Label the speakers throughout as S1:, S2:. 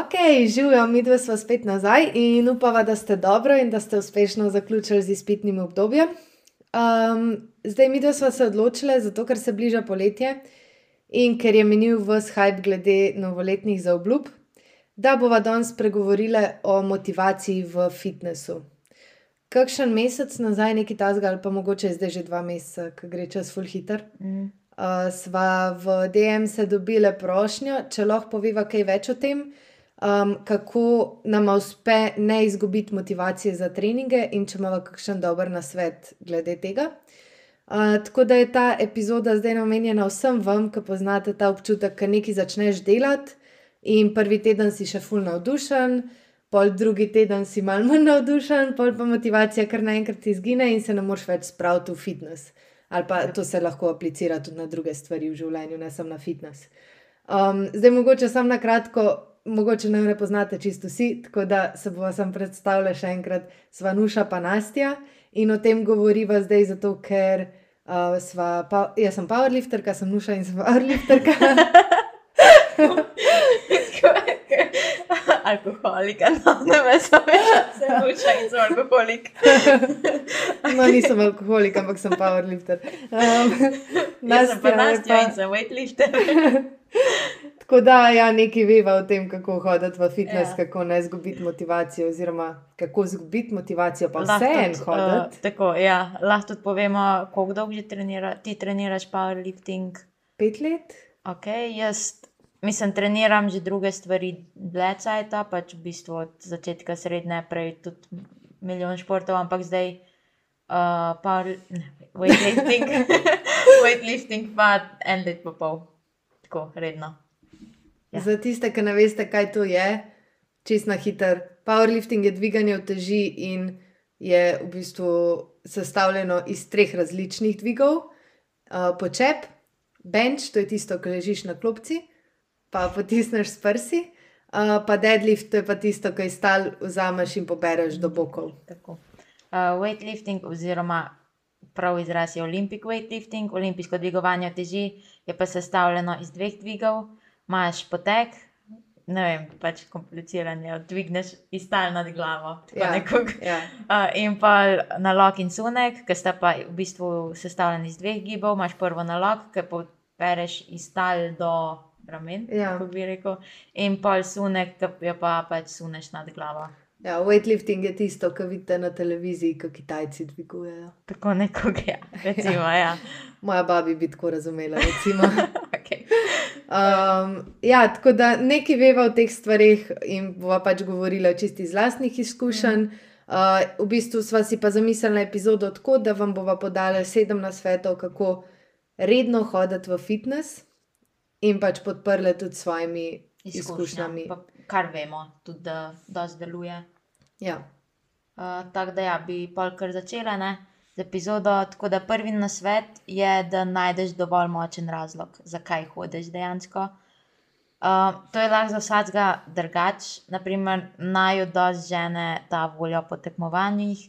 S1: Ok, živijo, mi dva smo spet nazaj in upava, da ste dobro in da ste uspešno zaključili z izpitnim obdobjem. Um, zdaj, mi dva smo se odločili, zato ker se bliža poletje in ker je menil vse hype glede novoletnih zaobljub, da bova danes spregovorili o motivaciji v fitnessu. Kakšen mesec nazaj, nekaj tasga, ali pa mogoče zdaj že dva meseca, ki gre čas full hiter.
S2: Mm.
S1: Uh, sva v DM se dobile prošnjo, če lahko poveva kaj več o tem, um, kako nam uspe ne izgubiti motivacije za treninge in če imamo kakšen dober nasvet glede tega. Uh, tako da je ta epizoda zdaj namenjena vsem vam, ki poznate ta občutek, da nekaj začneš delati in prvi teden si še full navdušen, pol drugi teden si mal manj navdušen, pol pa motivacija kar naenkrat izgine in se ne moreš več spraviti v fitness. Ali pa to se lahko aplicira tudi na druge stvari v življenju, ne samo na fitness. Um, zdaj, mogoče samo na kratko, mogoče ne me poznate čisto vsi, tako da se bo vam predstavila še enkrat Svanuša pa Nastja in o tem govoriva zdaj, zato ker uh, sva, pa, jaz sem powerlifterka, sem Nuša in sem powerlifterka.
S2: Alkoholik, no, ne veš, se muča in so alkoholik.
S1: no, nisem alkoholik, ampak sem powerlifter. Um,
S2: Jaz sem pa
S1: Nastja je
S2: Nastja in sem weightlifter.
S1: Tako da, ja, nekaj veva o tem, kako hoditi v fitness,
S2: Ja.
S1: kako ne izgubiti motivacijo, oziroma kako izgubiti motivacijo, pa vseeno
S2: tudi,
S1: hoditi.
S2: eh, tako, ja, lahko tudi povemo, koliko dolgo že trenira, ti treniraš powerlifting.
S1: Pet let?
S2: Ok, jaz mislim, treniram že druge stvari, dlje cajta, pač v bistvu od začetka srednje, prej tudi milijon športov, ampak zdaj uh, power, ne, weightlifting, weightlifting pa en let pa pol, tako redno. Ja.
S1: Za tiste, ki ne veste, kaj to je, čist na hiter. Powerlifting je dviganje teži in je v bistvu sestavljeno iz treh različnih dvigov. Uh, počep, bench, to je tisto, ki ležiš na klopci, pa potisneš s prsi, uh, pa deadlift, to je pa tisto, ki stal vzameš in pobereš do bokov.
S2: Tako. Uh, weightlifting, oziroma prav izraz je Olympic weightlifting, olimpijsko dvigovanje teži, je pa sestavljeno iz dveh dvigov. Imáš potek, ne vem, pač kompliciranje, dvigneš iz tal nad glavo.
S1: Ja,
S2: nekako.
S1: ja.
S2: Uh, in pa nalog in sunek, ki sta pa v bistvu sestavljeni iz dveh gibov. Imáš prvo nalog, ki pobereš iz tal do ramen,
S1: Ja.
S2: kako bi rekel, in pol sunek, ki jo pa pač suneš nad glavo.
S1: Ja, weightlifting je tisto, kar vidite na televiziji, ko Kitajci dvigujejo.
S2: Tako nekako, ja, recimo, ja.
S1: Moja babi bi tako razumela.
S2: Okay.
S1: Um, ja, tako da nekaj veva o teh stvarih in bova pač govorila čisti iz vlastnih izkušenj. Uh, v bistvu sva si pa zamislila epizodo tako, da vam bova podala sedem nasvetov, kako redno hoditi v fitness in pač podprle tudi svojimi izkušnjami.
S2: Pa, kar vemo, tudi da deluje.
S1: Ja.
S2: Tako da ja, bi pol kar začela ne, z epizodo. Tako da prvi nasvet je, da najdeš dovolj močen razlog, zakaj hodiš dejansko. To je lahko za vsakega drugač. Naprimer, naj dosti žene ta volja po tekmovanjih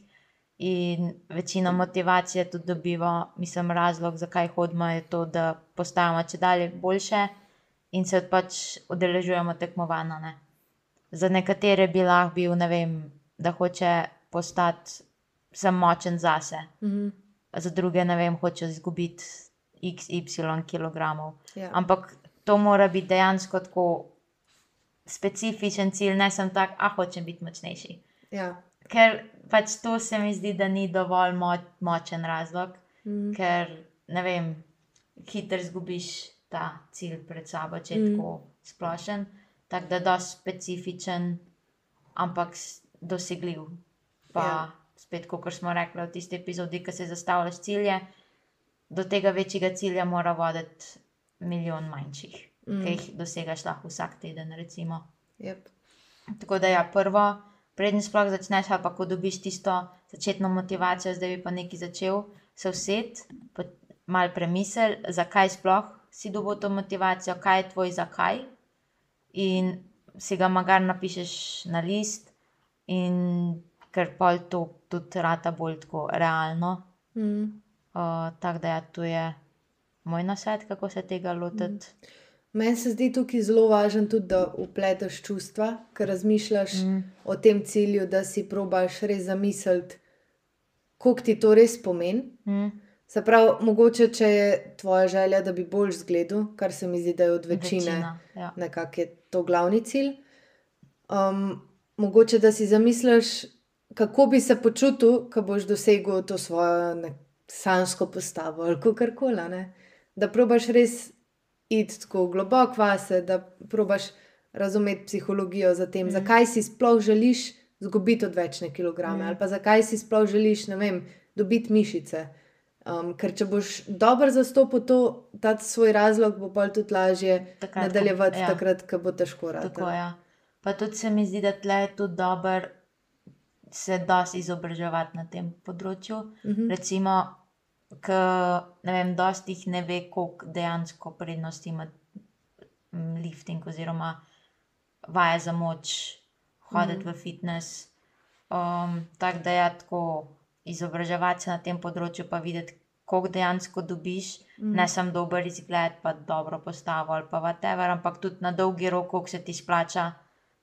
S2: in večino motivacije tudi dobiva, mislim, razlog, zakaj hodimo, je to, da postajamo če dalje boljše in se pač udeležujemo tekmovanja. ne. Za nekatere bi lahko bil, ne vem, da hoče postati sem močen zase,
S1: Mhm.
S2: za druge, ne vem, hoče izgubiti XY kilogramov.
S1: Ja.
S2: Ampak to mora biti dejansko tako specifičen cilj, ne sem tak, ah, hočem biti močnejši.
S1: Ja.
S2: Ker pač to se mi zdi, da ni dovolj mo močen razlog,
S1: Mhm.
S2: ker ne vem, hitro izgubiš ta cilj pred sabo, če je
S1: Mm.
S2: mm. tako splošen. Tako da je dosti specifičen, ampak dosegljiv. Pa
S1: Ja.
S2: spet, kot smo rekli v tisti epizodi, ki se zastavljaš cilje, do tega večjega cilja mora voditi milijon manjših, mm. Ki jih dosegaš lahko vsak teden. Recimo.
S1: Yep.
S2: Tako da, ja, prvo, prednji sploh začneš, ali pa ko dobiš tisto začetno motivacijo, zdaj bi pa nekaj začel, se uset, malo premisel, zakaj sploh si dobil to motivacijo, kaj je tvoj zakaj. In si ga magar napišeš na list, in ker pol to tudi rata bolj tako realno.
S1: Mm.
S2: Uh, tako da, ja, to je moj nasvet, kako se tega lotiti.
S1: Meni se zdi tukaj zelo važno tudi, da upleteš čustva, ker razmišljaš mm. o tem cilju, da si probaš res zamisliti, koliko ti to res pomeni.
S2: Mm.
S1: Se pravi, mogoče, če je tvoja želja, da bi bolj zgledal, kar se mi zdi, da je od večine
S2: Večina, ja.
S1: nekako je to glavni cilj. Um, mogoče, da si zamisliš, kako bi se počutil, ko boš dosegel to svojo ne, sansko postavo ali kar koli. Da probaš res iti tako globoko vase, da probaš razumeti psihologijo za tem, mm. zakaj si sploh želiš izgubiti odvečne kilograme mm. ali pa zakaj si sploh želiš, ne vem, dobiti mišice. Um, ker če boš dobro zastopil to, ta svoj razlog, bo pa tudi lažje
S2: Takrat, ko-
S1: nadaljevati,
S2: ja.
S1: takrat, ko bo težko
S2: Tako
S1: rado.
S2: je. Pa tudi se mi zdi, da tle je tudi dobro se dosti izobraževati na tem področju.
S1: Mhm.
S2: Recimo, k, ne vem, dosti jih ne ve, koliko dejansko prednosti ima mm, lifting oziroma vaje za moč, hoditi
S1: Mhm.
S2: v fitness. Um, tako da je tako izobraževati se na tem področju, pa videti, koliko dejansko dobiš,
S1: Mhm.
S2: ne samo dober izgled, pa dobro postavo ali pa whatever, ampak tudi na dolgi rok, koliko se ti splača,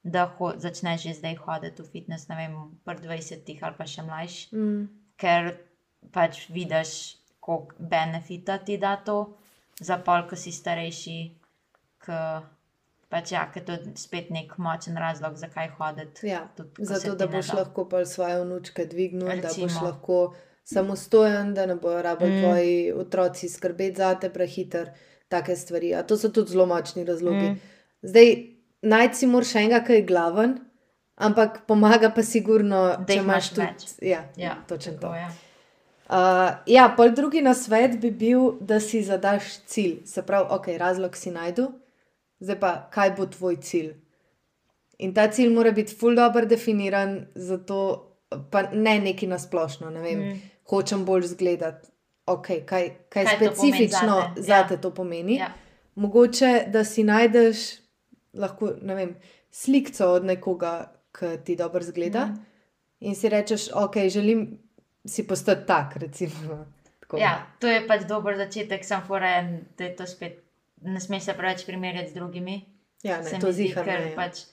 S2: da ho začneš že zdaj hoditi v fitness, ne vem, pri 20 ali pa še mlajš,
S1: Mm.
S2: ker pač vidiš, koliko benefita ti da to, za pol, ko si starejši, k, pač ja, ker to je spet nek močen razlog, zakaj hoditi.
S1: Ja,
S2: tudi
S1: zato, da boš
S2: da.
S1: lahko pa svoje vnučke dvignil, da boš
S2: Recimo.
S1: lahko samostojen, da ne bojo rabili
S2: Mm.
S1: tvoji otroci skrbeti za te prehiter, take stvari. A to so tudi zelo močni razlogi.
S2: Mm.
S1: Zdaj, najti si moraš enega, ki je glaven, ampak pomaga pa sigurno,
S2: Da
S1: imaš tudi.
S2: več.
S1: Ja,
S2: Ja,
S1: točno to.
S2: tako je.
S1: Uh, ja, pol drugi nasvet bi bil, da si zadaš cilj. Se pravi, ok, razlog si najdu, zdaj pa kaj bo tvoj cilj. In ta cilj mora biti ful dobro definiran, zato pa ne neki nasplošno. Ne vem,
S2: Mm.
S1: Hočem bolj zgledati, okay, kaj, kaj,
S2: Kaj
S1: specifično
S2: zate,
S1: za
S2: ja.
S1: te to pomeni.
S2: Ja.
S1: Mogoče, da si najdeš lahko, ne vem, slikco od nekoga, ki ti dobro zgleda, mm. in si rečeš, ok, želim si postati tak. Recimo. Tako.
S2: Ja, to je pač dober začetek, sem foren, da je to spet. Ne smeš se preveč primerjati z drugimi.
S1: ja ne, to
S2: zdi, ker
S1: ne. ja.
S2: Pač,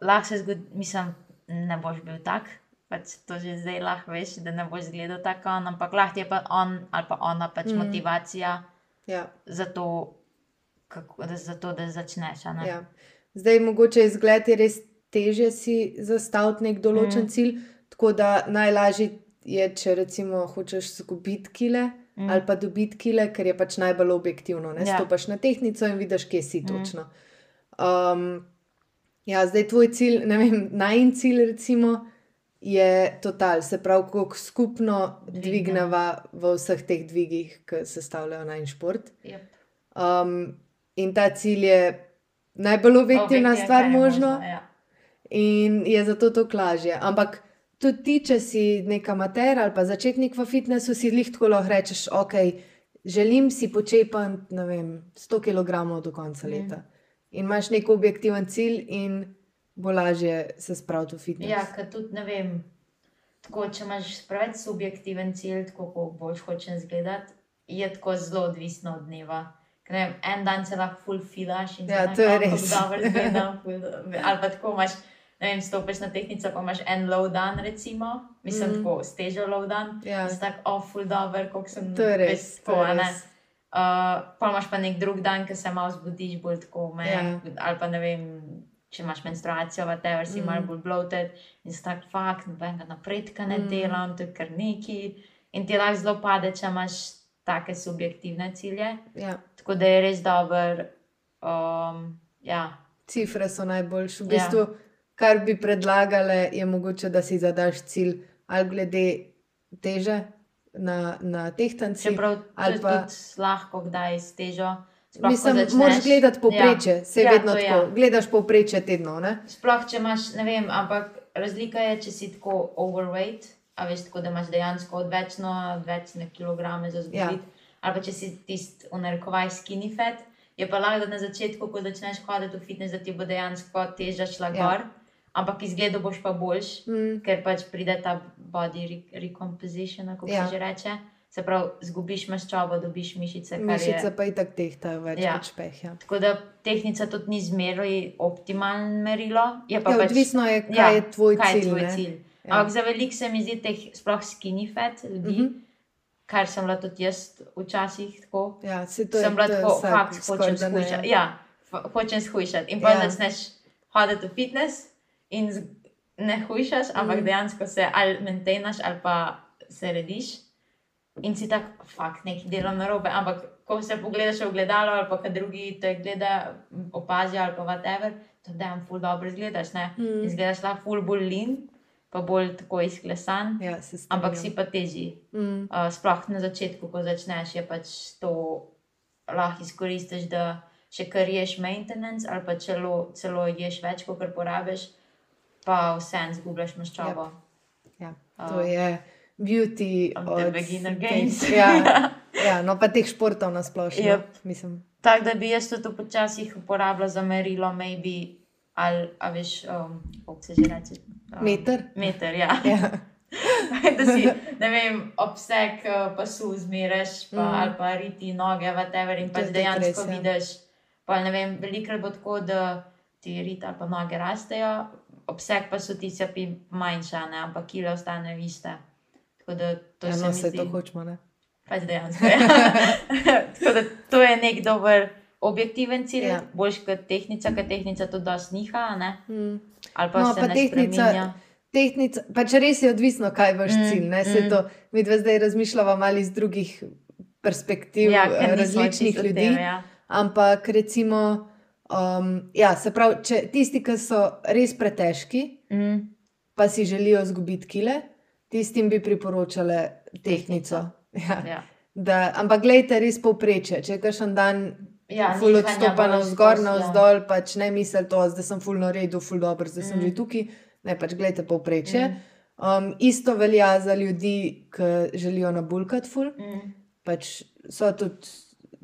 S2: lahko se zgodi, mislim, ne boš bil tak. Pač to že zdaj lahko veš, da ne boš gledal tako, ampak lahko je pa on ali pa ona pač
S1: Mm.
S2: motivacija
S1: Ja,
S2: za to, kako, da, za to, da začneš.
S1: ja. Zdaj, mogoče izgled je res teže si zastaviti nek določen
S2: mm.
S1: cilj, tako da najlažje je, če recimo hočeš zgubiti kile.
S2: Mm.
S1: Ali pa dobiti kile, ker je pač najbolj objektivno. Ne?
S2: Ja.
S1: Stopiš na tehnico in vidiš, kje si
S2: Mm.
S1: točno. Um, ja, zdaj tvoj cilj, ne vem, najin cilj, recimo, je total, se pravi, koliko skupno
S2: Dvignemo.
S1: v vseh teh dvigih, ki sestavljajo najin šport.
S2: Yep.
S1: Um, in ta cilj je najbolj objektivna
S2: Objektiv,
S1: stvar
S2: je
S1: možno,
S2: možno, ja.
S1: in je zato to lažje. Ampak tudi ti, če si nek amater ali pa začetnik v fitnessu, si jih tako lahko rečeš, ok, želim si počepati, ne vem, 100 kg do konca
S2: Mm.
S1: leta. In imaš nek objektiven cilj, in bo lažje se spraviti v fitness.
S2: Ja, ker tudi ne vem. Tako, če imaš preveč subjektiven cilj, tako kot boš hočeš izgledati, je tako zelo odvisno od dneva. Vem, en dan se lahko full filaš in
S1: Ja,
S2: si
S1: to je
S2: "Oh, kako
S1: res."
S2: Dobro izgledam, ful ali pa tako imaš, vem, stopiš na tehnico, pa imaš en low dan, recimo, mislim, mm. tako stežo low dan.
S1: Ja.
S2: Si tako, full dobro, koliko sem
S1: To res,
S2: veš,
S1: to
S2: ne.
S1: res.
S2: Uh, pa imaš pa nek drug dan, ki se malo zbudiš, bolj tako me,
S1: Ja.
S2: ali pa ne vem, če imaš menstruacijo, whatever, si mm. malo bolj bloated in si tak fakt, nobenega napredka ne
S1: Mm.
S2: delam, to je kar neki. In ti lahko zelo pade, če imaš take subjektivne cilje.
S1: Ja.
S2: Tako da je res dober. Um, ja,
S1: Cifre so najboljše. V
S2: Ja.
S1: Kar bi predlagale, je mogoče, da si zadaš cilj ali glede teže na, na tehtanci.
S2: čeprav
S1: ali
S2: to
S1: pa-
S2: lahko kdaj s težo. sploh
S1: Mislim,
S2: začneš-
S1: moraš gledati povprečje,
S2: Ja.
S1: se
S2: Ja,
S1: vedno
S2: to ja.
S1: tako. Gledaš povprečje tedno, ne?
S2: Sploh, če imaš, ne vem, ampak razlika je, če si tako overweight, a veš, tako da imaš dejansko odvečno, odvečne kilograme za zgubiti,
S1: Ja.
S2: ja. ali pa če si tisti, v narekovaj, skinny fat, je pa lahko, da na začetku, ko začneš hoditi v fitness, da ti bo dejansko teža šla
S1: Ja.
S2: gor, ampak izgledal boš pa boljš,
S1: Mm.
S2: ker pač pride ta body re recomposition, kako
S1: Ja.
S2: se že reče. Se pravi, zgubiš maščobo, dobiš mišice.
S1: Mišice
S2: je,
S1: pa i tak tehtajo več
S2: Ja.
S1: kot špeh. Ja.
S2: tako da tehnica tudi ni zmeraj optimalno merilo. Je pa
S1: Ja,
S2: pač,
S1: odvisno je, kaj
S2: ja,
S1: je tvoj
S2: kaj je
S1: cilj.
S2: tvoj
S1: ne.
S2: cilj.
S1: Ja.
S2: Ampak za veliko se mi zdi teh sploh skinny fat ljudi,
S1: Mhm.
S2: kar sem bila tudi jaz včasih tako.
S1: Ja, se to je,
S2: sem bila
S1: je
S2: tako, fakt hočem skušati. Ja, hočem skušati. In pa
S1: ja.
S2: začneš hoditi v fitness in ne hujšaš, ampak
S1: Mhm.
S2: dejansko se ali maintainaš ali pa se rediš. In si tako, fakt, nekaj delam na robe. Ampak ko se pogledaš v gledalo, ali pa kad drugi te gleda, opazijo, ali pa whatever, to da ful dobro izgledaš. Ne?
S1: Mm.
S2: Izgledaš lahko ful bolj lean, pa bolj tako izklesan,
S1: Ja,
S2: ampak si pa težji.
S1: Mm.
S2: Uh, sploh na začetku, ko začneš, je pač to lahko izkoristiš, da še kar ješ maintenance, ali pa celo, celo ješ več, kot porabiš, pa vseeno zgubljaš maščobo.
S1: Ja, to
S2: Uh,
S1: je beauty
S2: of
S1: od
S2: the beginner games.
S1: Ja, ja, no pa teh športov na splošno.
S2: Yep.
S1: Mislim,
S2: Tako da bi jaz to počasi uporabljal za merilo, maybe, ali a veš, um, kako se že reče. Um,
S1: meter.
S2: Meter, ja.
S1: Ja.
S2: da si, ne vem, obseg uh, pasu zmereš, pa, mm. ali pa riti noge, whatever, in
S1: To
S2: pač
S1: je tudi
S2: dejansko
S1: res, ja.
S2: vidiš. Pa ne vem, velikrat bo tako, da ti rit ali pa noge rastejo, obseg pa so ti se pi manjša, ne, ampak kile ostanejo iste. Tako da to
S1: Ja,
S2: se
S1: no,
S2: mi
S1: se
S2: zdi,
S1: to hočemo. Ne?
S2: pač dejansko. Ja. tako da to je nek dober objektiven cilj,
S1: Ja.
S2: boljš kot tehnica, ker tehnica tudi dosti niha, ne,
S1: Mm.
S2: ali pa
S1: No,
S2: se
S1: pa
S2: ne
S1: tehnica-
S2: spreminja.
S1: Tehnica, pač res je odvisno, kaj je vaš
S2: Mm,
S1: cilj. Ne? Se
S2: mm.
S1: to, mi dve zdaj razmišljamo malo iz drugih perspektiv
S2: Ja,
S1: različnih ljudi.
S2: tem, ja.
S1: Ampak recimo, um, ja, se pravi, če tisti, ki so res pretežki,
S2: Mm.
S1: pa si želijo izgubiti kile, tistim bi priporočale tehnico. Ja.
S2: Ja.
S1: Da, ampak gledajte, res povprečje. Če je kakšen dan
S2: Ja,
S1: ful
S2: nihanja
S1: odstopa
S2: bolj
S1: navzgor,
S2: skozi, ja.
S1: navzdol, pač ne misel to, da sem ful na redu, ful dobro, zdaj sem
S2: Mm.
S1: že tukaj. Ne, pač gledajte povprečje.
S2: Mm.
S1: Um, isto velja za ljudi, ki želijo nabulkati ful.
S2: Mm.
S1: Pač so tudi,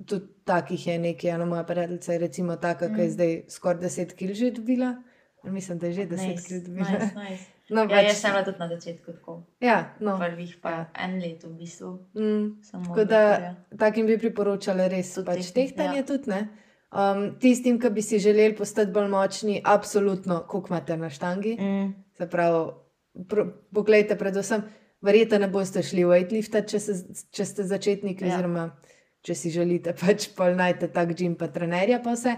S1: tudi takih je nekaj, ena moja prijateljica je recimo taka, mm. ki je
S2: Mm.
S1: zdaj skoraj 10 kg že dobila. Mislim, da je že 10
S2: Nice,
S1: kg dobila.
S2: nice, nice.
S1: No,
S2: Ja,
S1: pač,
S2: jaz sem bila tudi na začetku tako,
S1: ja, no.
S2: prvih pa
S1: Ja.
S2: en let v bistvu.
S1: Mm. Tako da takim bi priporočala res
S2: Tudi
S1: pač tehtanje
S2: ja.
S1: tudi. Ne? Um, tistim, ki bi si želeli postati bolj močni, absolutno, koliko imate na štangi.
S2: Mm.
S1: Se pravi, poglejte, predvsem, verjetno ne boste šli v weightlifter, če, se, če ste začetniki,
S2: Ja.
S1: ja. oziroma če si želite, pač pol najte tak gim, pa trenerja pa vse.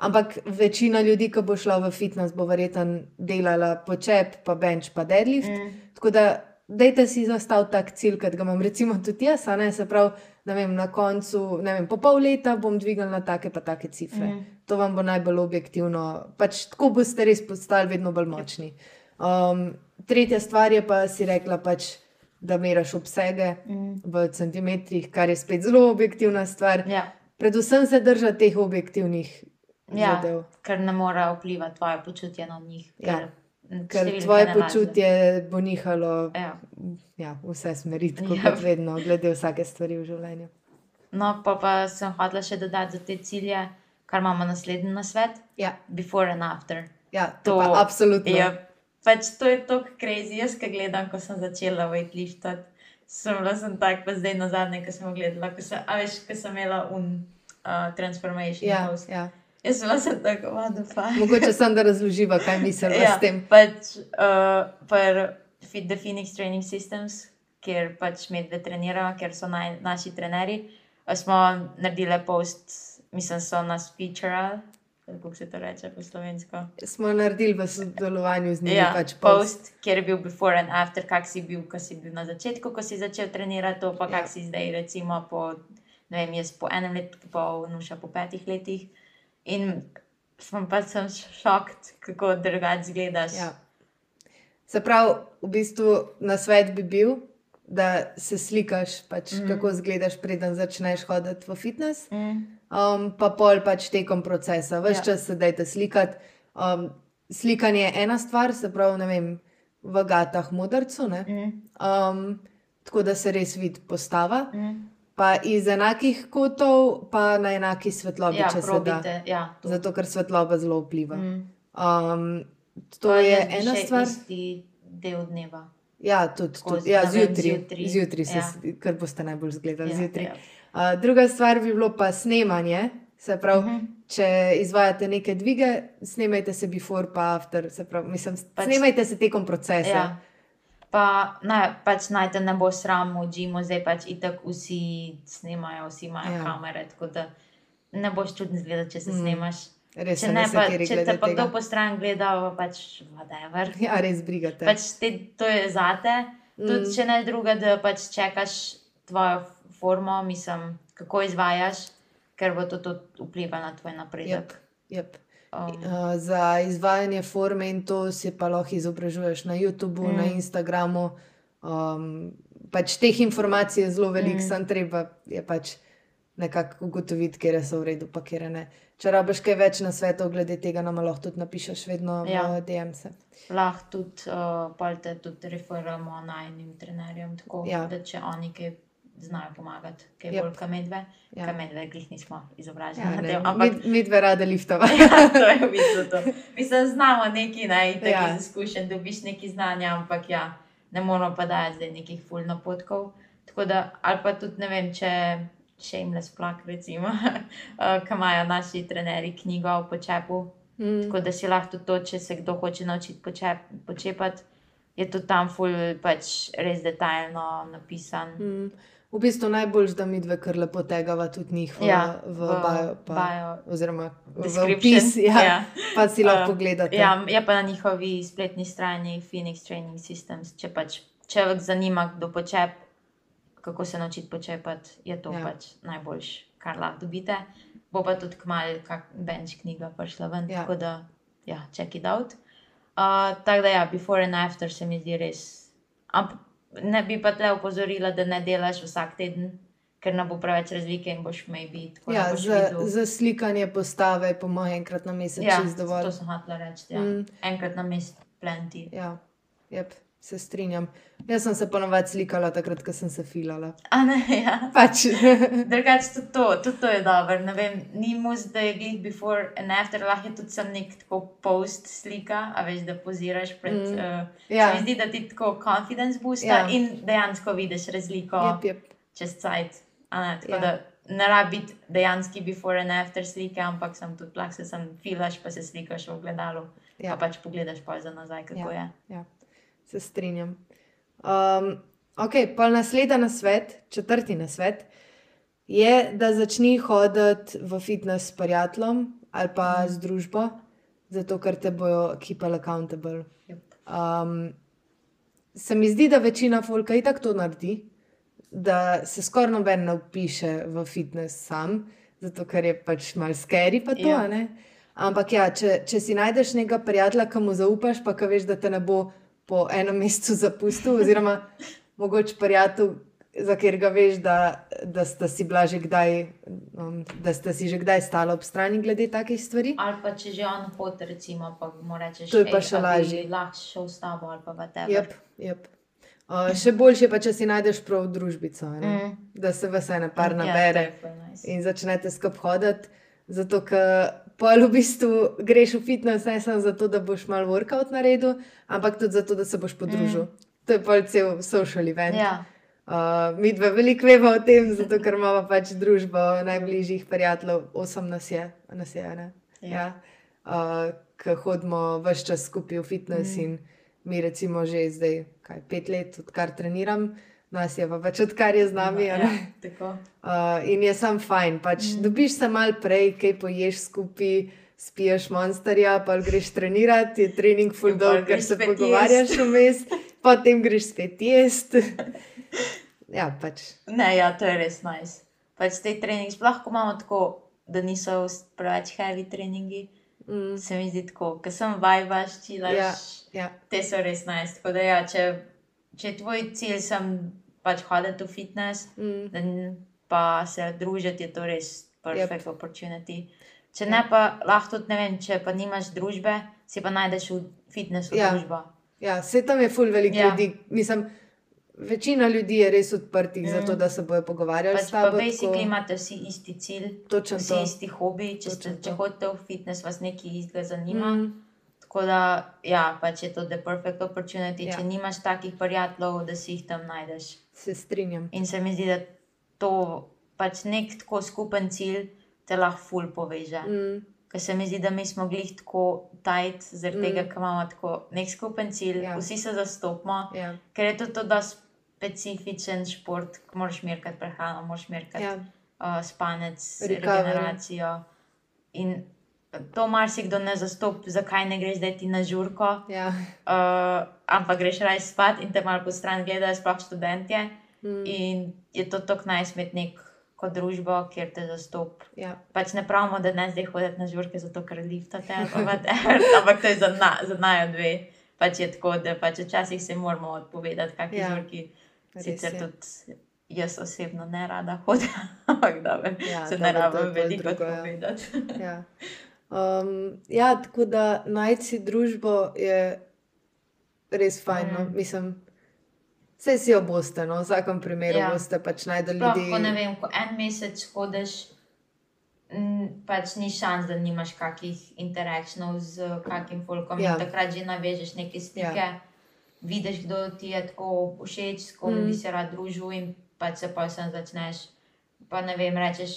S1: Ampak večina ljudi, ki bo šla v fitness, bo verjetno delala počep, pa bench, pa deadlift. Mm. Tako da, dajte si zastaviti tak cilj, kot ga imam, recimo tudi jaz, ne se pravi, ne vem, na koncu, ne vem, po pol leta bom dvignila na take pa take cifre. Mm.
S2: Mm.
S1: To vam bo najbolj objektivno, pač tako boste res postali vedno bolj močni. Um, tretja stvar je pa si rekla, pač, da meraš obsege
S2: Mm.
S1: v centimetrih, kar je spet zelo objektivna stvar.
S2: Ja.
S1: Predvsem se držati teh objektivnih
S2: Ja,
S1: zadev.
S2: ker ne more vplivati tvoje počutje na njih.
S1: Ja.
S2: ker
S1: Ker
S2: številke
S1: tvoje počutje bo nihalo
S2: Ja.
S1: ja, vse smeri, tako
S2: Ja.
S1: kot vedno, glede vsake stvari v življenju.
S2: No, pa, pa sem hotela še dodati za te cilje, kar imamo naslednji na svet,
S1: Ja,
S2: before and after.
S1: ja to,
S2: To
S1: pa absolutno.
S2: Ja, pač to je tako crazy. Jaz, ki gledam, ko sem začela weightliftat, sem bila sem tak, pa zdaj na zadnje, ko sem gledala, ko sem, a veš, ko sem imela un uh, transformation.
S1: Ja,
S2: post.
S1: ja.
S2: Jaz sem sem tako, the fuck.
S1: Mogoče sem da razloživa, kaj mislim ja. s tem.
S2: Pač uh, per Fit the Phoenix Training Systems, kjer pač medve trenirajo, ker so naj, naši trenerji, uh, smo naredili post, mislim, so nas featurali. Kako se to reče po slovensko?
S1: Smo naredili v sodelovanju z njimi
S2: Ja,
S1: pač post.
S2: post, kjer je bil before and after, kak si bil, ko si bil na začetku, ko si začel trenirati, to pa
S1: Ja.
S2: kak si zdaj, recimo, po, ne vem, jaz po enem letu, pol, nuša po petih letih. In sem pa sem šokt, kako drugače izgledaš.
S1: Ja. Se pravi, v bistvu na svet bi bil, da se slikaš, pač, mm. kako izgledaš, preden začneš hoditi v fitness.
S2: Mm,
S1: Um, pa pol pač tekom procesa, vse
S2: Ja.
S1: čas se dajte slikati. Um, slikanje je ena stvar, se pravi, ne vem, v gatah modrcu, ne?
S2: mm,
S1: um, tako da se res vidi postava.
S2: mm.
S1: Pa iz enakih kotov, pa na enaki svetlobi,
S2: Ja,
S1: če se da.
S2: probite. Ja, to.
S1: Zato, ker svetloba zelo vpliva.
S2: Mm.
S1: Um, to
S2: Pa
S1: je
S2: bi
S1: ena stvar.
S2: Isti del dneva.
S1: Ja, tudi, tudi. Ja, zjutraj.
S2: zjutraj.
S1: Zjutraj, se,
S2: Ja.
S1: s- kar boste najbolj zgledali.
S2: Ja,
S1: zjutraj.
S2: ja.
S1: Uh, druga stvar bi bilo pa snemanje. Se pravi,
S2: Mhm.
S1: če izvajate neke dvige, snemajte se before pa after. Se pravi, mislim,
S2: Pač-
S1: snemajte se tekom procesa.
S2: Ja. Pa ne, pač naj te ne bo sram v Džimu, zdaj pač itak vsi snimajo, vsi imajo
S1: Ja.
S2: kamere, tako da ne boš čudno zgledati, če se
S1: Mm.
S2: snimaš.
S1: Res
S2: Če, ne, pa, če te pa kdo
S1: tega.
S2: po stran gleda, pa pač whatever.
S1: Ja, res brigate.
S2: Pač te, to je zate, tudi
S1: Mm.
S2: če ne druga, da pač čakaš tvojo formo, mislim, kako izvajaš, ker bo to tudi vplivalo na tvoj napredek.
S1: Jep, jep.
S2: Um,
S1: Uh, za izvajanje forme in to si pa lahko izobražuješ na YouTubu, mm. na. Instagramu. Um, pač teh informacij je zelo veliko, mm.
S2: Mm.
S1: sam treba je pač nekako ugotoviti, kje so v redu, pa kje ne. Če rabiš kaj več na svetu, glede tega nam lahko tudi napišeš, vedno ja. V DM-se.
S2: lahko tudi, uh, pol te tudi referiramo najnim trenerjem, tako
S1: ja.
S2: da če oni kaj znajo pomagati, kaj yep. bolj kamedve.
S1: Ja.
S2: Ja. Kamedve, glih nismo izobraženi
S1: Ja, ne,
S2: ampak
S1: mi, mi dve rade liftova.
S2: to je v bistvu to. Mislim, znamo neki, ne, in tako
S1: Ja.
S2: ja. izkušen, dobiš neki znanja, ampak ja, ne moramo pa dati zdaj nekih full napotkov. Tako da, ali pa tudi ne vem, če shameless plug, recimo, uh, ki imajo naši trenerji knjigo o počepu,
S1: Mm.
S2: Tako da si lahko tudi to, če se kdo hoče naučiti počep, počepati, je tudi tam ful, pač res detaljno napisan.
S1: Mm. V bistvu najbolj, da mi dve kar lepo tegava tudi njih v,
S2: Ja,
S1: v,
S2: v
S1: bio, pa,
S2: bio
S1: oziroma v opis, ja,
S2: ja.
S1: pa si lahko
S2: Um,
S1: pogledate.
S2: Ja, je pa na njihovi spletni strani Phoenix Training Systems. Če pač človek zanima, kdo počep, kako se naučiti počepati, je to
S1: Ja.
S2: ja. pač najboljš, kar lahko dobite. Bo pa tudi kmalu, kak bench knjiga prišla ven,
S1: Ja.
S2: ja. tako da, ja, check it out. Uh, tako da, ja, before and after se mi zdi res. Ampak ne bi pa tle opozorila, da ne delaš vsak teden, ker ne bo preveč razlike in boš maybe tako
S1: Ja,
S2: boš
S1: za,
S2: videl.
S1: za slikanje postave je po mojem enkrat na mesec
S2: Ja,
S1: čist dovolj.
S2: to sem hotela reči. Ja.
S1: Mm.
S2: Enkrat na mest, plenty.
S1: Ja, jep, se strinjam. Jaz sem se ponovadi slikala takrat, ko sem se filala.
S2: A ne, ja.
S1: Pač,
S2: Drugače tudi to, tudi to je dobro. Ne vem, ni mus, da je glih before and after, lahko je tudi sem nek tako post slika, a veš, da poziraš pred.
S1: Mm.
S2: Uh,
S1: Ja.
S2: Se mi zdi, da ti tako confidence boosta
S1: Ja.
S2: in dejansko vidiš razliko
S1: jep, jep.
S2: čez cajt. a Ne, tako
S1: Ja.
S2: da ne rabi biti dejanski before and after slike, ampak sem tudi lahko se sem filaš, pa se slikaš v ogledalu.
S1: Ja.
S2: Ja. Pa pač pogledaš pa za nazaj, kako
S1: Ja.
S2: je.
S1: Ja, se strinjam. Um, ok, pa naslednji na svet, četrti na svet, je, da začni hoditi v fitness s prijateljem ali pa z družbo, zato ker te bojo keepali accountable. Um, se mi zdi, da večina folka i tako to naredi, da se skoraj noben ne upiše v fitness sam, zato ker je pač mal scary pa to,
S2: Ja.
S1: Ampak ja, če, če si najdeš nekega prijatelja, ki mu zaupaš, pa ki veš, da te ne bo po enem mesecu zapustil, oziroma mogoče prijatelj, za katerega veš, da, da sta si bila že kdaj, um, da sta si že kdaj stala ob strani glede takih stvari.
S2: Ali pa če že on hodi, recimo, pa mu rečeš,
S1: To je pa
S2: "Ej,
S1: še lažje."
S2: Lahko šel s tabo ali pa whatever.
S1: Yep, yep. Uh, še boljše pa, če si najdeš prav družbico, ne?
S2: Mm.
S1: da se vse ene par
S2: Ja,
S1: nabere.
S2: ful nice.
S1: in začnete skupaj hoditi. Zato, ker pol v bistvu greš v fitness ne samo zato, da boš mal workout naredil, ampak tudi zato, da se boš podružil. Mm. To je pol cel social event.
S2: Ja,
S1: Uh, mi dva veliko vemo o tem, zato ker imamo pač družbo najbližjih prijateljev, osem nas je, nas je ne. Ja.
S2: Ja.
S1: Uh, Ki hodimo vse čas skupaj v fitness mm. in mi recimo že zdaj, kaj pet let, odkar treniram, nas je pa več, odkar je z nami.
S2: ja, tako.
S1: Uh, in je sam fajn, pač mm. dobiš se mal prej, kaj poješ skupaj, spiješ monsterja, pa greš trenirati, je trening full dog, ker se pogovarjaš vmes, potem greš spet jesti. ja, pač.
S2: Ne, ja, to je res nice. Pač te treningi, sploh ko imamo tako, da niso preveč heavy treningi,
S1: Mm,
S2: se mi zdi tako, ker sem vajbaš, čilaš,
S1: Ja.
S2: ja. te so res nice. Tako da ja, če, če je tvoj cilj sem pač hoditi v fitness,
S1: mm,
S2: pa se družiti, je to res perfect
S1: Yep.
S2: opportunity. Če ne, pa lahko tudi, ne vem, če pa nimaš družbe, si pa najdeš v fitnessu
S1: Ja.
S2: ja. družbo.
S1: ja, se tam je full veliko ja.
S2: Ja.
S1: ljudi. Mislim, večina ljudi je res odprtih mm. za to, da se bojo pogovarjali
S2: Pač
S1: s
S2: pa
S1: tabo.
S2: basically
S1: tako-
S2: imate vsi isti cilj,
S1: Točno
S2: vsi
S1: to.
S2: isti hobi. Če, ste,
S1: Točno
S2: če
S1: to.
S2: hodite v fitness, vas nekaj istega zanima.
S1: Mm,
S2: Mm. Tako da, ja, pač je to the perfect opportunity, ja. Če nimaš takih prijateljev, da si jih tam najdeš.
S1: Se strinjam.
S2: In se mi zdi, da to pač nek tako skupen cilj te lahko ful poveže.
S1: Mm,
S2: Ker se mi zdi, da mi smo glih tako tajt, zaradi mm. tega, ker imamo tako nek skupen cilj, ja. Vsi se zastopimo,
S1: ja,
S2: ker je to, to da specifičen šport, ki moraš merkati prehrano, moraš merkati
S1: ja,
S2: uh, spanec,
S1: Recovery.
S2: regeneracijo. In to marsikdo ne zastopi, zakaj ne greš zdaj ti na žurko,
S1: ja.
S2: uh, ampak greš raje spat in te malo po stran gledajo, sploh študentje.
S1: Mm,
S2: In je to tako najsmet neko družbo, kjer te zastopi.
S1: ja.
S2: Pač ne pravimo, da ne zdaj hoditi na žurke, zato ker liftate, ampak to je za, na, za najo dve. Pač je tako, da pač včasih se moramo odpovedati, kakšni
S1: Ja,
S2: žurki.
S1: res
S2: Sicer
S1: je.
S2: tudi jaz osebno ne rada hodim, ampak dobro,
S1: Ja,
S2: se ne rabim veliko
S1: ja.
S2: odpovedati.
S1: Ja. Um, ja, tako da najti si družbo je res fajn. No?
S2: Mm.
S1: Mislim, vse si jo boste, no? v vsakem primeru
S2: Ja.
S1: boste pač najdel ljudi.
S2: ko ne vem, ko en mesec hodiš, m, pač ni šans, da nimaš kakih interakcij z kakim folkom. Ja. Takrat že navežeš neke stike, ja. vidiš, kdo ti je tako všeč, s kom. Mm. bi se rad družil, in pač se pa sem začneš. Pa ne vem, rečeš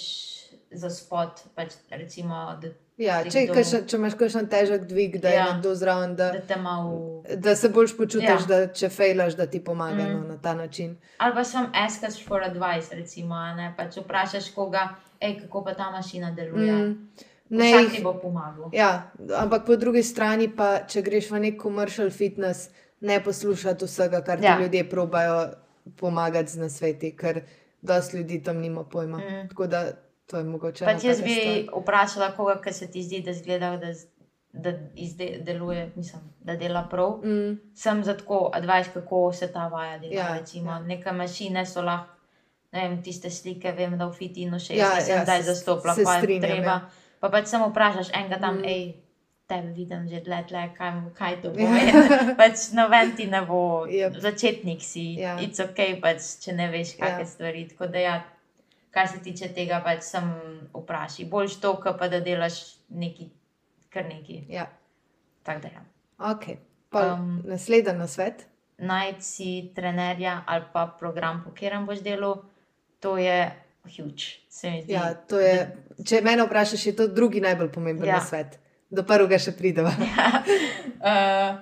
S2: za spot, pač recimo, da,
S1: Ja,
S2: ti
S1: če, kakšen, če imaš kakšen težek dvig, da je
S2: Ja.
S1: nekdo zraven, da,
S2: da malo.
S1: da se boljš počutiš,
S2: Ja.
S1: da če fejlaš, da ti pomaga
S2: Mm.
S1: no, na ta način.
S2: Ali pa sem askaš for advice, recimo, ne pač vprašaš koga, hej, kako pa ta mašina deluje. Mm.
S1: Ne,
S2: Vsak ti bo pomagal.
S1: ja, ampak po drugi strani pa, če greš v nek commercial fitness, ne poslušati vsega, kar ti
S2: Ja.
S1: ja. ljudje probajo pomagati z nasveti, ker dosti ljudi tam nima pojma.
S2: Mm.
S1: Tako da to je mogoče.
S2: Pač jaz bi
S1: stvar.
S2: vprašala koga, ki se ti zdi, da zgleda, da, da izde, deluje, mislim, da dela prav.
S1: Mm,
S2: Sem za tako advice, kako se ta vaja dela. Ja,
S1: Ja,
S2: recimo, ja.
S1: ja.
S2: Neke mašine so lahko, ne vem, tiste slike, vem, da v fitinu še
S1: Ja,
S2: sem
S1: ja,
S2: zdaj zastopila,
S1: se
S2: pa je treba.
S1: ja.
S2: Pa pač samo vprašaš enega tam, mm. Ej, tebe vidim že dlje, tle, kaj, kaj to
S1: Ja.
S2: pomeni. pač noben ti ne bo,
S1: Yep.
S2: začetnik si,
S1: Ja.
S2: it's ok, pač, če ne veš, kakšne
S1: Ja.
S2: stvari. Tako da ja, kar se tiče tega, pač sem vprašaj. Boljš to, pa da delaš neki, kar neki.
S1: ja.
S2: Tako da ja.
S1: okay. pa,
S2: Um,
S1: naslednji na svet.
S2: Najti si trenerja ali pa program, po katerem boš delal, to je huge, se mi zdi.
S1: Ja, to je, če me vprašaš, je to drugi najbolj pomemben
S2: Ja.
S1: ja. svet. Do prvega še prideva.
S2: uh,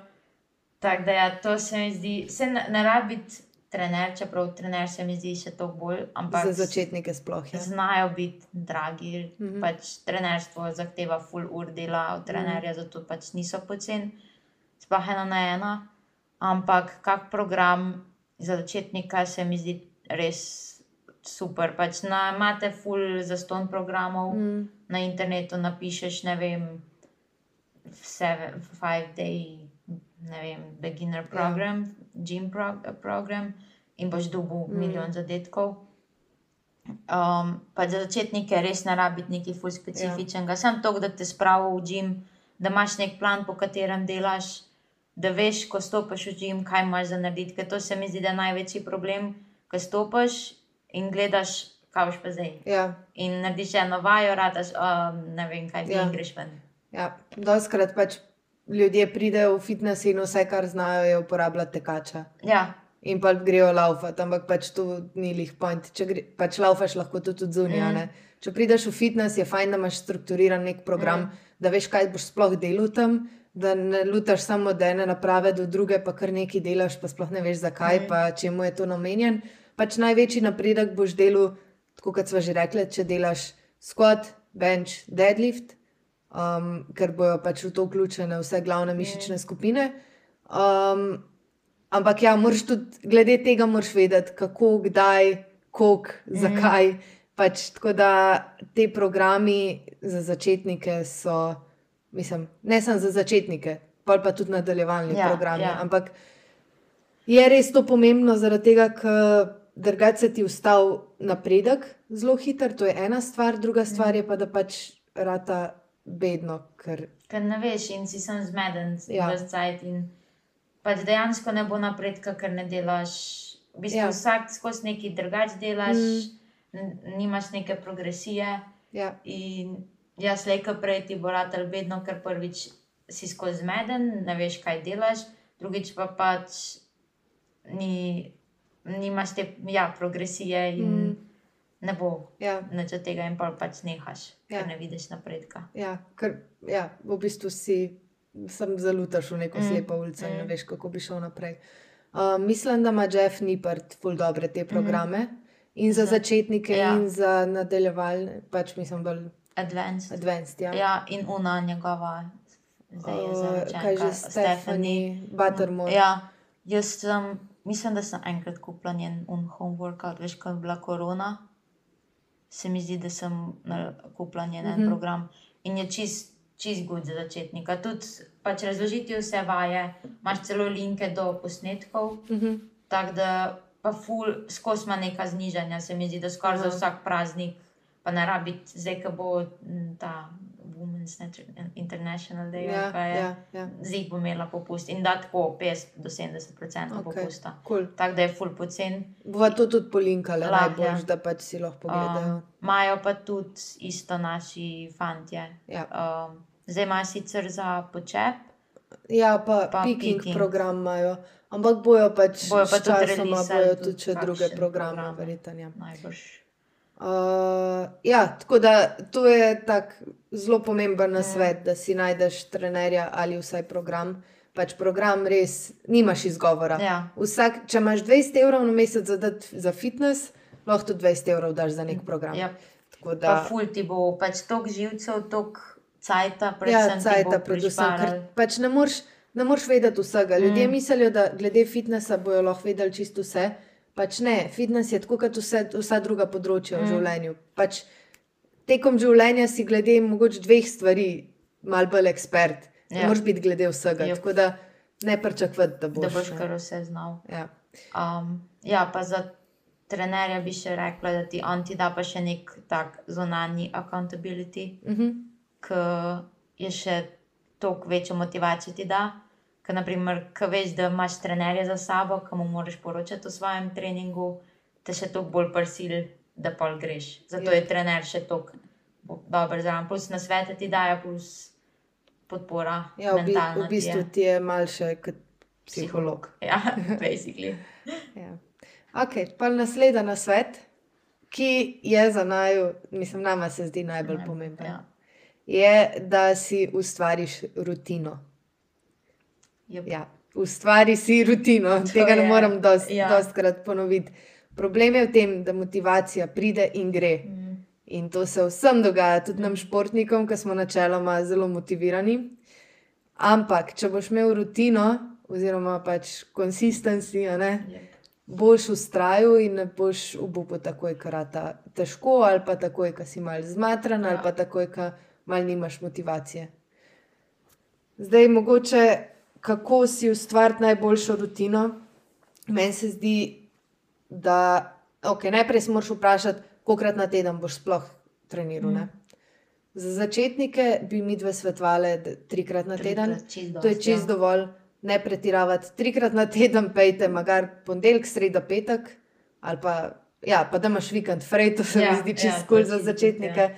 S2: Tako da, ja, to se mi zdi, se ne, ne rabi biti trener, čeprav trener se mi zdi še toliko bolj, ampak
S1: Za začetnike sploh. Ja.
S2: znajo biti dragi. Mm. -hmm. pač trenerstvo zahteva full ur dela od trenerja, mm. -hmm. zato pač niso pocen, sploh ena na ena. Ampak kak program za začetnika se mi zdi res super. Pač na, imate full zaston programov, mm.
S1: Mm,
S2: na internetu napišeš, ne vem, seven, five day, ne vem, beginner program, ja. Gym pro, program in boš dobil mm. Milijon zadetkov. Um, pa za začetnike res ne rabi biti nekaj ful specifičnega, ja. samo to, da te spravi v gym, da imaš nek plan, po katerem delaš, da veš, ko stopiš v gym, kaj imaš za narediti. Ker to se mi zdi, da je največji problem, ko stopiš in gledaš, kaj boš pa zdaj.
S1: ja,
S2: In narediš eno vajo, radaš, um, ne vem, kaj ti. Ja. greš ven.
S1: ja. Doskrat pač ljudje pridejo v fitness in vse, kar znajo, je uporabljati tekača.
S2: Ja,
S1: In pa grejo laufati, ampak pač to ni lih point. Če gre, pač laufaš lahko tudi zunaj.
S2: Mm.
S1: Če prideš v fitness, je fajn, da imaš strukturiran nek program,
S2: Mm.
S1: da veš, kaj boš sploh delal tam, da ne lutaš samo od ene naprave do druge, pa kar nekaj delaš, pa sploh ne veš zakaj,
S2: Mm.
S1: mm. pa čemu je to namenjen. Pač največji napredek boš delal, tako kot smo že rekli, če delaš squat, bench, deadlift, um, ker bojo pač v to vključene vse glavne mišične skupine. Um, ampak ja, moraš tudi glede tega moraš vedeti, kako, kdaj, koliko, mm. zakaj. Pač, tako da te programi za začetnike so, mislim, ne samo za začetnike, pa pa tudi nadaljevalni
S2: Ja,
S1: programi.
S2: ja.
S1: Ampak je res to pomembno, zaradi tega, ker drugače ti ustavi napredek zelo hiter, to je ena stvar, druga stvar je pa, da pač rata bedno, ker
S2: ker ne veš in si sem zmeden, ja.
S1: Ja.
S2: cajt. In pač dejansko ne bo napredka, ker ne delaš. V bistvu ja. Vsak skozi nekaj drugače delaš,
S1: Mm.
S2: nimaš neke progresije.
S1: ja,
S2: In jaz, lejka prej ti bo ratelj vedno, ker prvič si skozi zmeden, ne veš, kaj delaš, drugič pa pač ni, nimaš te ja, progresije in mm. Ne bo
S1: Ja,
S2: nič od tega, in pa pač nehaš, ja. Ker ne vidiš napredka.
S1: ja, ker, ja, v bistvu si sam zalutaš v neko
S2: Mm,
S1: mm. slepo ulico in ne
S2: mm.
S1: veš, kako bi šel naprej. Uh, mislim, da ima Jeff Nipert ful dobre te programe. Mm. In za
S2: Za-
S1: začetnike,
S2: ja.
S1: in za nadaljevalne, pač mislim, bolj
S2: Advanced.
S1: advanced. Ja.
S2: Ja, in una njegova, zdaj je
S1: Uh,
S2: zaročenka,
S1: kaj že Stephanie Buttermore.
S2: Ja, jaz sem, mislim, da sem enkrat kupila njen un home workout, veš, ko je bila korona. Se mi zdi, da sem na- kupila njen mm. -hmm. program in je čist, čist good za začetnika. Tudi pač razložiti vse vaje, imaš celo linke do posnetkov,
S1: Uh -huh.
S2: tako da pa ful, skozi ima neka znižanja, se mi zdi, da skoraj za
S1: Aha.
S2: vsak praznik, pa ne rabi, zdaj, ko bo m, ta Women's Inter- International Day,
S1: Ja,
S2: kaj je.
S1: ja, ja.
S2: Zdaj bo imela popust in da tako 50 do 70 odstotkov
S1: Ok.
S2: okay. popusta.
S1: Cool.
S2: Tako da je full pocen.
S1: Bova to tudi polinkala, najbolj,
S2: ja.
S1: da pač si lahko pogledajo.
S2: Um, Imajo pa tudi isto naši fantje.
S1: Ja.
S2: Um, zdaj imajo sicer za počep,
S1: Ja, pa,
S2: Pa
S1: picking
S2: picking.
S1: program imajo, ampak bojo pač
S2: Bojo pa tudi
S1: časoma
S2: releasali
S1: bojo
S2: tudi
S1: tudi še druge programe,
S2: program.
S1: verjetno. Ja.
S2: najbrž.
S1: Uh, ja, tako da to je tak zelo pomemben nasvet, mm. da si najdeš trenerja ali vsaj program. Pač program res nimaš izgovora.
S2: Ja.
S1: Vsak, če imaš 20 evrov na mesec za, za fitness, lahko tudi 20 evrov daš za nek program.
S2: Ja.
S1: Tako
S2: Pa
S1: da,
S2: ful ti bo pač tok živcev, tok cajta,
S1: ja,
S2: predvsem ti
S1: cajta, predvsem, ker pač ne moreš. Ne moreš vedeti vsega. Ljudje
S2: Mm.
S1: mislijo, da glede fitnesa bojo lahko vedeli čisto vse. Pač ne, fitness je tako kot vse, vsa druga področja mm. v življenju. Pač tekom življenja si glede mogoče dveh stvari mal bolj ekspert. Ja.
S2: Ja.
S1: Ne moreš biti glede vsega.
S2: Jep.
S1: Yep. Tako da ne pričakuj, da boš.
S2: Da boš kar vse znal.
S1: Ja.
S2: Um, ja, pa za trenerja bi še rekla, da ti on ti da pa še nek tak zunanji accountability,
S1: Uh -huh.
S2: ki je še toliko večjo motivacijo ti da. Ker, naprimer, ko veš, da imaš trenerja za sabo, ki mu moraš poročati o svojem treningu, te še toliko bolj prisili, da pol greš. Zato
S1: Ja.
S2: je trener še bo- dober zraven. Plus na svete ti dajo, plus podpora.
S1: ja, v, bi, v bistvu
S2: je.
S1: ti je mal še kot psiholog.
S2: Ja, basically.
S1: Ja. Ok, pa naslednji na svet, ki je za naju, mislim, nama se zdi najbolj
S2: Najbolj,
S1: pomemben.
S2: ja.
S1: Je, da si ustvariš rutino.
S2: Yep.
S1: Ja, ustvari si rutino,
S2: To
S1: tega ne
S2: je-
S1: morem dost,
S2: ja.
S1: dostkrat ponoviti. Problem je v tem, da motivacija pride in gre.
S2: Mm.
S1: In to se vsem dogaja, tudi nam športnikom, ki smo načeloma zelo motivirani. Ampak, če boš imel rutino, oziroma pač konsistenci,
S2: Yep.
S1: boš ustrajal in ne boš obupal takoj, ker ta težko, ali pa takoj, ker si mal zmatran, ja. ali
S2: Ja.
S1: pa takoj, ker mal nimaš motivacije. Zdaj, mogoče, kako si ustvariti najboljšo rutino. Meni se zdi, da okay, najprej se moraš vprašati, koliko na teden boš sploh treniral. Mm. Za začetnike bi mi dve svetovali trikrat na teden.
S2: Trikrat,
S1: To je
S2: dosti, ja.
S1: čist dovolj, ne pretiravati. Trikrat na teden pejte, magar ponedeljek, sreda, petek, ali pa, ja, pa da imaš vikend, frej, to se ja,
S2: Ja,
S1: mi zdi
S2: ja,
S1: čist
S2: to
S1: kul cool za začetnike.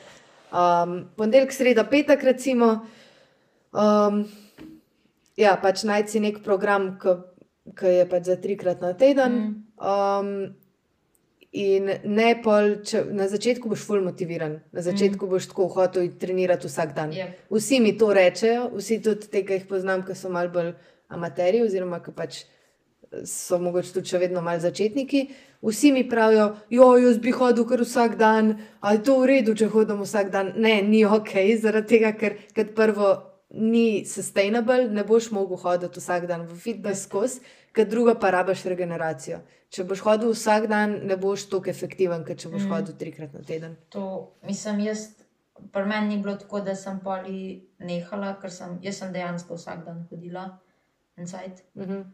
S1: Um, ponedeljek, sreda, petek, recimo. Um, ja, pač najti si nek program, ki je pač za trikrat na teden.
S2: Mm.
S1: Um, in ne pol, če na začetku boš ful motiviran, na začetku mm. boš tako hotel trenirati vsak dan.
S2: Yep.
S1: Vsi mi to rečejo, vsi tudi te, ki jih poznam, ki so mal bolj amaterji, oziroma ki pač so mogoče tudi še vedno mal začetniki. Vsi mi pravijo, jo, jaz bi hodil kar vsak dan, ali je to v redu, če hodim vsak dan. Ne, ni ok, zaradi tega, ker kot prvo ni sustainable, ne boš mogel hoditi vsak dan v fitness skozi, kot drugo pa rabaš regeneracijo. Če boš hodil vsak dan, ne boš tako efektiven, kot če boš
S2: Mm.
S1: mm. hodil trikrat na teden.
S2: To, mislim, jaz, pri meni ni bilo tako, da sem poli nehala, ker sem, sem dejansko vsak dan hodila. Inside.
S1: Mhm.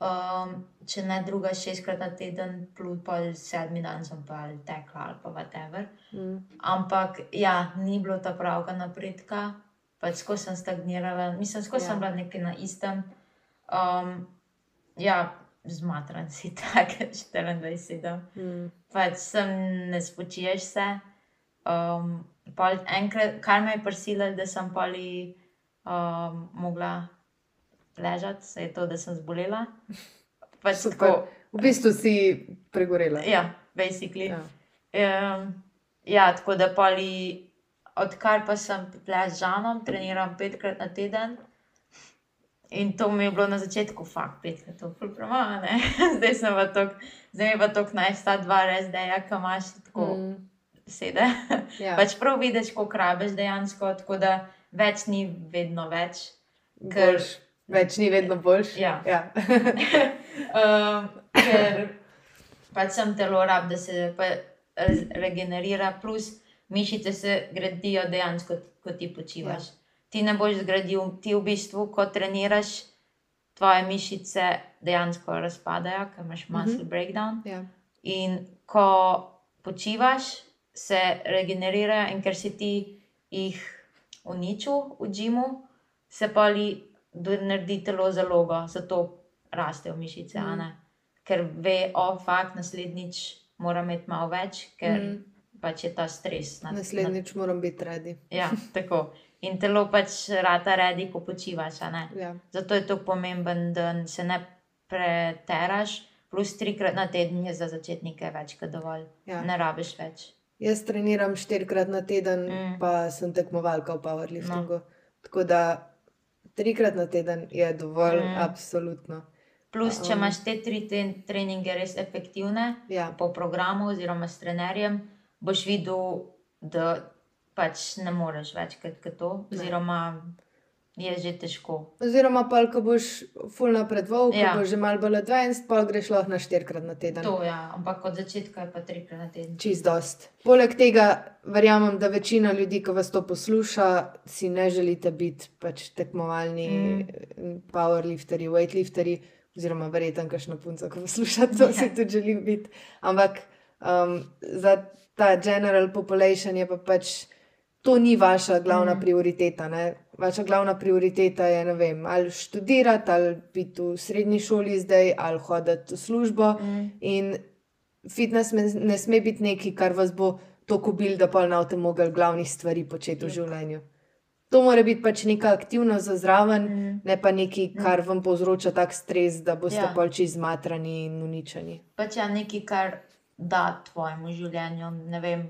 S2: Um, če ne druga, šestkrat na teden, plus pol sedmi dan sem pa ali tekla ali pa whatever.
S1: Mm.
S2: Ampak ja, ni bilo ta pravega napredka, pač skozi sem stagnirala, mislim, skozi
S1: Ja.
S2: sem bila nekaj na istem. Um, ja, zmatran si tako, 24-7.
S1: Mm.
S2: pač sem ne spočiješ se. Um, pol enkrat, kar me je prisilo, da sem poli um, mogla ležati, se je to, da sem zbolela. Pač
S1: Super.
S2: tako,
S1: V bistvu si pregorela.
S2: ja, basically.
S1: Ja.
S2: Um, ja, tako da poli, odkar pa sem ples z Žanom, treniram petkrat na teden. In to mi je bilo na začetku, fakt, petkrat to je premalo. Zdaj sem pa tok, zdaj je pa tok najsta dva res, da je, kam imaš tako mm. Sede.
S1: ja.
S2: Pač prav vidiš, koliko rabiš dejansko, tako da več ni vedno več. ker-
S1: Boljš. Več ni vedno boljš.
S2: Ja.
S1: ja.
S2: Um, ker pač sem telo rab, da se regenerira, plus mišice se gradijo dejansko, ko ti počivaš. Ja. Ti ne boš zgradil, ti v bistvu, ko treniraš, tvoje mišice dejansko razpadajo, ker imaš muscle mm -hmm. breakdown.
S1: ja.
S2: In ko počivaš, se regenerirajo, in ker si ti jih uničil v džimu, se pa li naredi telo zalogo, zato rastejo mišice.
S1: Mm.
S2: Mm. Ker ve, o, fakt, naslednjič mora imeti malo več, ker
S1: Mm.
S2: Pač je ta stres. nad-
S1: Naslednjič moram biti redi.
S2: nad- Ja, tako. In telo pač rata redi, ko počivaš.
S1: Ja.
S2: Zato je to pomemben, da se ne preteraš, plus trikrat na teden je za začetnike več kot dovolj.
S1: Ja.
S2: Ne rabiš več.
S1: Jaz treniram štirikrat na teden, mm. Pa sem tekmovalka v powerliftingu. No. Tako da trikrat na teden je dovolj, mm. Absolutno.
S2: Plus, če
S1: Um.
S2: imaš te tri treninge res efektivne,
S1: Ja.
S2: po programu oziroma s trenerjem, boš videl, da pač ne moreš več kot to,
S1: Ne.
S2: oziroma je že težko.
S1: Oziroma, pa ko boš full napredoval, ko ja. Boš že malo bolj advanced, pa greš lahko na štirikrat na teden.
S2: To, ja, ampak od začetka je pa trikrat na teden.
S1: Čist dost. Poleg tega, verjamem, da večina ljudi, ki vas to posluša, si ne želite biti pač tekmovalni mm. powerlifteri, weightlifteri, oziroma verjetno kakšna punca, ki posluša to,
S2: Ja.
S1: si tudi želim biti. Ampak um, za ta general population je pa pač to ni vaša glavna mm.
S2: Mm.
S1: prioriteta. Ne? Vaša glavna prioriteta je, ne vem, ali študirati, ali biti v srednji šoli zdaj, ali hoditi v službo.
S2: Mm.
S1: In fitness ne sme biti nekaj, kar vas bo tako bil, da pa ne boste mogli glavnih stvari početi v
S2: Jep.
S1: življenju. To mora biti pač neka aktivnost za zraven,
S2: Mm.
S1: ne pa nekaj, kar vam povzroča tak stres, da boste ja.
S2: Ja.
S1: pač izmatrani in uničeni.
S2: Pač je nekaj, kar da tvojemu življenju. Ne vem,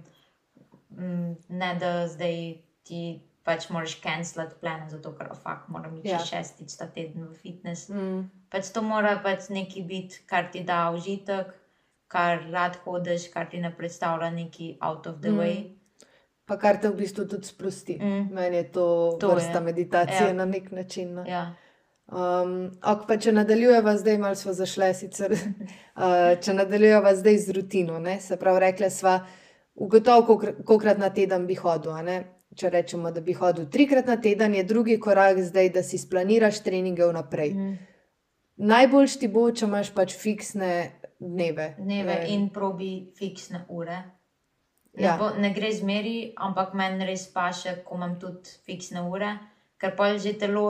S2: mm, ne da zdaj ti pač moraš cancelati plane, zato ker fakt moram iti
S1: Ja.
S2: ja. šestič ta teden v fitness.
S1: Mm.
S2: Pač to mora pač nekaj biti, kar ti da užitek, kar rad hodiš, kar ti ne predstavlja neki out of the
S1: Mm.
S2: way.
S1: Pa kar te v bistvu tudi sprosti. Mm. Meni je to, to vrsta
S2: je.
S1: meditacije. Ja. na nek način. No.
S2: Ja.
S1: Um, ok, pa če nadaljujeva zdaj, malo smo zašle, sicer, uh, če nadaljujeva zdaj z rutino, ne? se pravi, rekla sva, ugotovo, kolikrat na teden bi hodil. Če rečemo, da bi hodil trikrat na teden, je drugi korak zdaj, da si splaniraš treninge vnaprej.
S2: Mm.
S1: Najboljš ti bo, če imaš pač fiksne dneve.
S2: Dneve
S1: Ne,
S2: in probi fiksne ure. Ne,
S1: ja.
S2: bo, ne gre zmeri, ampak meni res paše, ko imam tudi fiksne ure, ker pa že telo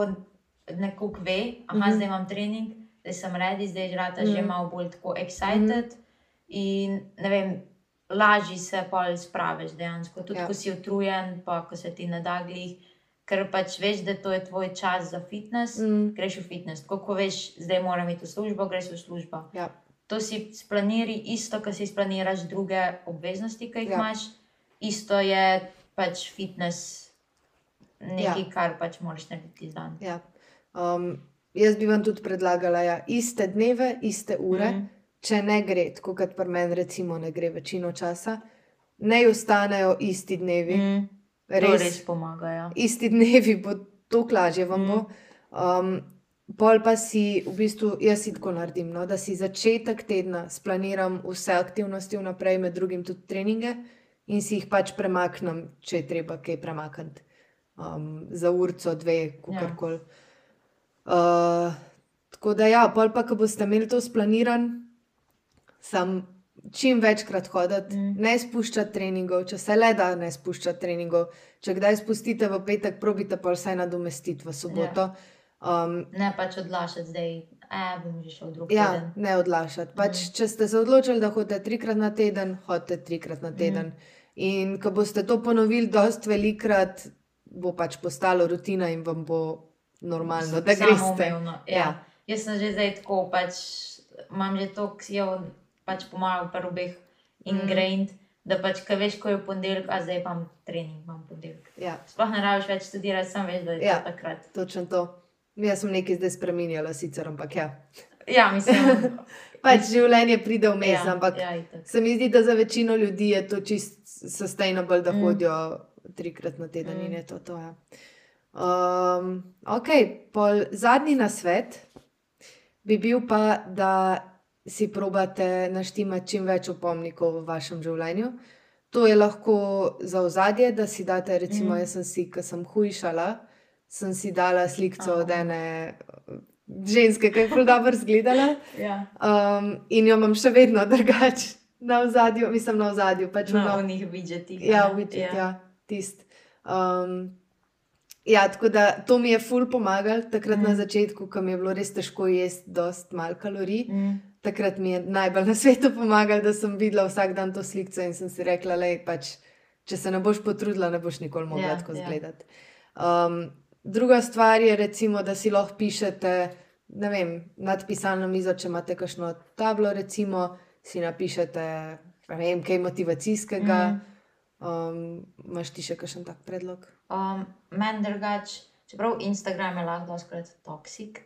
S2: nekako ve, aha, mm. -hmm. zdaj imam trening, zdaj sem redi, zdaj žrata mm -hmm. že
S1: Mhm.
S2: malo bolj tako excited. Mm -hmm. In ne vem, lažje se pa spraviš dejansko, tudi
S1: Ja.
S2: ko si utrujen, pa ko se ti ne da glih. Ker pač veš, da to je tvoj čas za fitness,
S1: Mm.
S2: greš v fitness. Tako ko veš, zdaj moram iti v službo, greš v službo.
S1: Ja.
S2: To si splaniri, isto, kot si splaniraš druge obveznosti, ki jih
S1: Ja.
S2: imaš, isto je pač fitness, nekaj,
S1: Ja.
S2: kar pač moraš narediti dan.
S1: Ja. Um, jaz bi vam tudi predlagala, ja, iste dneve, iste ure. Mm. Če ne gre, tako kot pri meni, recimo, ne gre večino časa, ne ostanejo isti dnevi.
S2: Mm. To
S1: Res,
S2: res pomaga. Ja.
S1: isti dnevi bo toliko lažje vam bo.
S2: Mm.
S1: Um, pol pa si, v bistvu, jaz si tako naredim, no, da si začetek tedna splaniram vse aktivnosti vnaprej, med drugim tudi treninge, in si jih pač premaknem, če je treba kaj premakniti. Um, za urco, dve, kako koli. Uh, tako da, ja, pol pa, ko boste imeli to splaniran, sam čim večkrat hoditi, mm.
S2: Mm.
S1: ne spuščati treningov, če se le da, ne spuščati treningov. Če kdaj spustite v petek, probite pa vsaj nadomestiti v soboto. Um,
S2: Ne pač odlašati zdaj, e, bom že šel drug
S1: ja,
S2: teden.
S1: ne odlašati. Pač, če ste se odločili, da hodite trikrat na teden, hodite trikrat na teden. In ko boste to ponovili dosti velikrat, bo pač postalo rutina in vam bo normalno, da greste.
S2: Ja.
S1: Ja.
S2: ja. Jaz sem že zdaj tako, pač imam že to, ki je pač pomagal pri obeh ingrained, mm. da pač, ko veš, ko je ponedeljek, a zdaj imam trening, imam ponedeljek.
S1: Ja,
S2: Sploh ne rabiš več študirati, sem veš, da je
S1: Ja.
S2: to takrat.
S1: točno to. Jaz sem nekaj zdaj spremenjala, sicer, ampak ja.
S2: Ja, mislim,
S1: Pač življenje pride vmes,
S2: ja,
S1: ampak
S2: ja, itak.
S1: se mi zdi, da za večino ljudi je to čist sustainable, da
S2: Mm.
S1: mm. hodijo trikrat na teden mm. in
S2: Mm.
S1: je to. to ja. Um, ok, pol zadnji nasvet bi bil pa, da si probate naštimati čim več opomnikov v vašem življenju. To je lahko za ozadje, da si date, recimo,
S2: Mm.
S1: jaz sem si, ko sem hujšala, sem si dala sliko od ene ženske, ki je prav dobro izgledala.
S2: Ja.
S1: Um, in jo imam še vedno drugače na ozadju, mislim na ozadju. Pač
S2: Na
S1: no,
S2: unih widgetih.
S1: ja,
S2: ne?
S1: widget, ja. ja tist. Um, ja, tako da to mi je ful pomagalo takrat mm. na začetku, ko mi je bilo res težko jesti dost malo kalorij.
S2: Mm.
S1: Takrat mi je najbolj na svetu pomagalo, da sem videla vsak dan to sliko in sem si rekla, da pač, če se ne boš potrudila, ne boš nikoli mogla
S2: Ja,
S1: tako
S2: ja.
S1: izgledati. Um, druga stvar je, recimo, da si lahko pišete vem, nad pisalno mizo, če imate kakšno tablo, recimo, si napišete vem, kaj motivacijskega.
S2: Mm.
S1: Um, Imáš ti še kakšen tak predlog?
S2: Um, Meni drugače, čeprav Instagram je lahko doskrat toksik,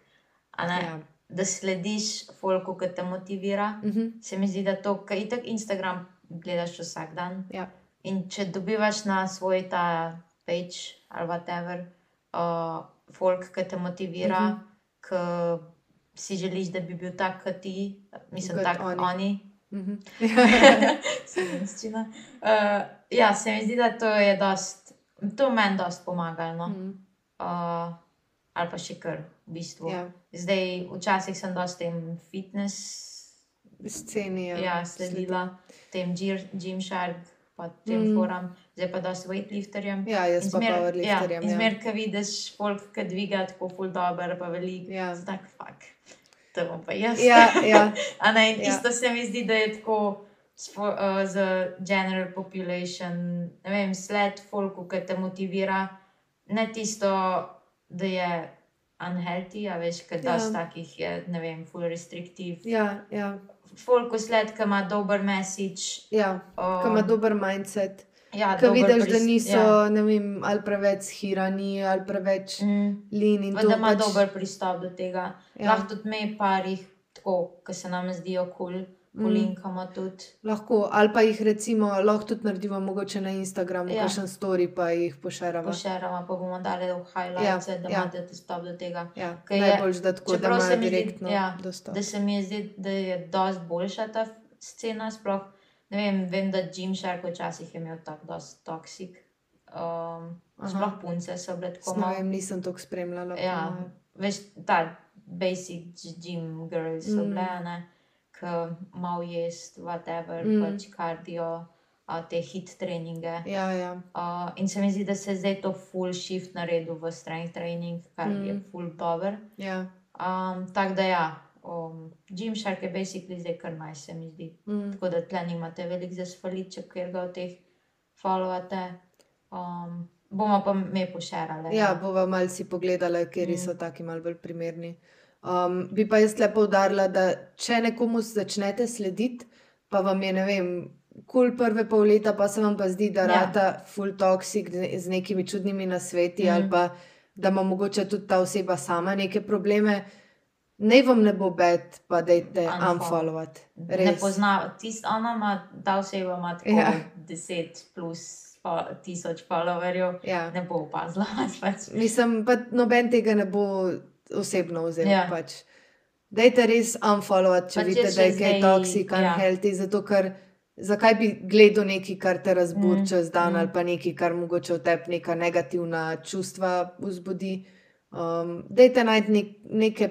S2: ne,
S1: Ja.
S2: da slediš folku, ki te motivira.
S1: Uh -huh.
S2: Se mi zdi, da to, kar itak Instagram gledaš vsak dan.
S1: ja.
S2: In če dobivaš na svoj ta page ali whatever, uh, folk, ki te motivira,
S1: Mhm.
S2: uh -huh. ki si želiš, da bi bil tak kot ti, mislim,
S1: Kot
S2: tak
S1: oni.
S2: oni. oni.
S1: Uh -huh.
S2: Slovenščina. Uh, ja, se mi zdi, da to je dost, to meni dost pomagalo. No?
S1: Mhm.
S2: Uh, ali pa še kar, v bistvu.
S1: ja.
S2: Zdaj, včasih sem dosti tem fitness
S1: Sceni je.
S2: ja, sledila, tem Gir- Gymshark, pa tem
S1: Mm.
S2: mm. forum, zdaj pa dosti weightlifterjem.
S1: Ja, jaz pa
S2: ja,
S1: powerlifterjem.
S2: in
S1: Ja,
S2: zmer, ko vidiš folk, ki dviga tako ful dobro, pa veliko,
S1: Ja.
S2: ja. tak fuk. To bom pa jaz.
S1: ja, ja.
S2: A ne,
S1: Ja.
S2: isto se mi zdi, da je tako spo, uh, za general population, ne vem, sled folku, ki te motivira, ne tisto, da je unhealthy, a veš, ker
S1: Ja.
S2: dosti takih je, ne vem, full restrictive.
S1: ja, ja.
S2: Folku sled, ki ima dober message.
S1: ja.
S2: Uh,
S1: Ko ima dober mindset.
S2: ja,
S1: Ko
S2: dober
S1: vidiš, da niso
S2: Ja.
S1: vem, ali preveč skirani, ali preveč
S2: Mm.
S1: lin in
S2: Pa
S1: to.
S2: da ima
S1: pač,
S2: dober pristop do tega.
S1: Ja.
S2: Ja. Lahko tudi me parih, tako, ki se nam zdijo kul, cool. Polinkamo tudi.
S1: Lahko, ali pa jih recimo lahko tudi naredimo mogoče na Instagramu, ja. Kakšen story, pa jih pošeramo.
S2: pošeramo, pa bomo dali v highlights,
S1: Ja,
S2: da
S1: ja.
S2: imate dostop do tega.
S1: Ja,
S2: Ke je-
S1: najboljš, da tako, da imajo
S2: mi zdi,
S1: direktno
S2: ja,
S1: dostop.
S2: Da se mi zdi, da je dosti boljša ta scena. Sploh, ne vem, vem, da Gymshark včasih je imel tako dosti toksik. Um,
S1: Aha.
S2: sploh punce so bile tako
S1: Ne
S2: malo.
S1: vem, nisem to spremljala.
S2: Ja, veš, ta basic gym girls so
S1: Mm.
S2: bile, ne, ki malo jest, whatever,
S1: Mm.
S2: pač kardio, a, te hit treninge.
S1: ja, ja.
S2: Uh, in se mi zdi, da se je zdaj to full shift naredil v strength training, kar mm. je full dober.
S1: ja.
S2: Um, Tako da ja, um, Gymshark je basically zdaj kar naj se mi zdi.
S1: Mm.
S2: Tako da tle nimate velik za svalit, če kjer ga od teh followate. Um, bomo pa me pošerali.
S1: Ja, bova malo si pogledala, kateri
S2: Mm.
S1: so taki malo bolj primerni. Um, bi pa jaz lepo udarila, da če nekomu začnete slediti, pa vam je, ne vem, kul cool prve pol leta, pa se vam pa zdi, da
S2: Ja.
S1: rata full toxic z nekimi čudnimi nasveti, mm. ali
S2: Mm.
S1: pa da ima mogoče tudi ta oseba sama neke probleme. Naj vam ne bo bed, pa dajte
S2: Unfollow.
S1: unfollowati.
S2: Ne pozna, tist, ona ima, ta oseba ima tako
S1: Ja.
S2: ja. 10 plus fo, tisoč followerjev,
S1: Ja.
S2: ne bo opazila. Pač.
S1: Mislim, pa noben tega ne bo osebno vzel.
S2: Ja.
S1: Pač. Dajte res unfollowati, če
S2: Pač
S1: vidite, da je kaj
S2: zdaj-
S1: toksik,
S2: ja.
S1: unhealthy, zato ker zakaj bi gledal nekaj, kar te razburi
S2: Mm,
S1: čez dan,
S2: mm.
S1: ali pa nekaj, kar mogoče v tebi neka negativna čustva vzbudi. Um, dajte najti nek, neke